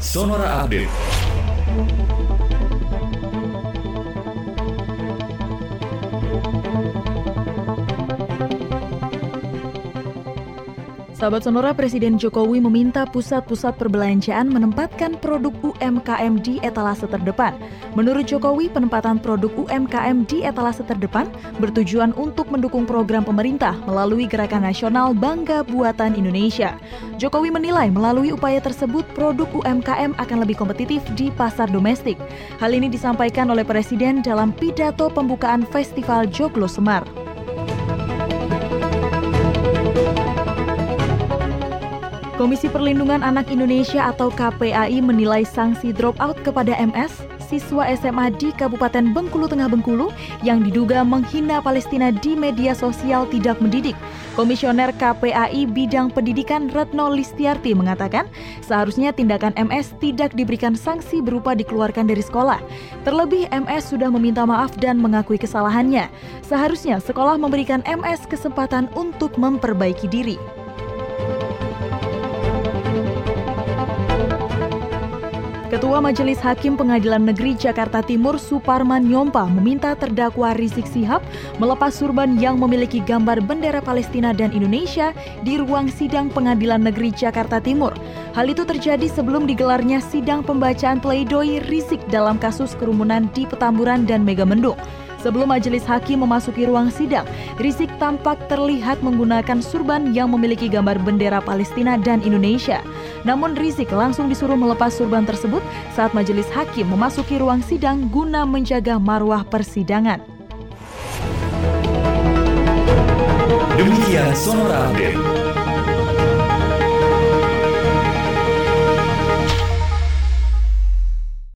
Sonora Update. Sahabat Sonora, Presiden Jokowi meminta pusat-pusat perbelanjaan menempatkan produk UMKM di etalase terdepan. Menurut Jokowi, penempatan produk UMKM di etalase terdepan bertujuan untuk mendukung program pemerintah melalui Gerakan Nasional Bangga Buatan Indonesia. Jokowi menilai melalui upaya tersebut produk UMKM akan lebih kompetitif di pasar domestik. Hal ini disampaikan oleh Presiden dalam pidato pembukaan Festival Joglo Semar. Komisi Perlindungan Anak Indonesia atau KPAI menilai sanksi dropout kepada MS, siswa SMA di Kabupaten Bengkulu Tengah Bengkulu yang diduga menghina Palestina di media sosial tidak mendidik. Komisioner KPAI Bidang Pendidikan Retno Listiarti mengatakan, seharusnya tindakan MS tidak diberikan sanksi berupa dikeluarkan dari sekolah. Terlebih MS sudah meminta maaf dan mengakui kesalahannya. Seharusnya sekolah memberikan MS kesempatan untuk memperbaiki diri. Ketua Majelis Hakim Pengadilan Negeri Jakarta Timur Suparman Nyompa meminta terdakwa Rizik Sihab melepas surban yang memiliki gambar bendera Palestina dan Indonesia di ruang sidang Pengadilan Negeri Jakarta Timur. Hal itu terjadi sebelum digelarnya sidang pembacaan pledoi Rizik dalam kasus kerumunan di Petamburan dan Megamendung. Sebelum majelis hakim memasuki ruang sidang, Rizik tampak terlihat menggunakan surban yang memiliki gambar bendera Palestina dan Indonesia. Namun Rizik langsung disuruh melepas surban tersebut saat majelis hakim memasuki ruang sidang guna menjaga marwah persidangan. Demikian Sonora Update.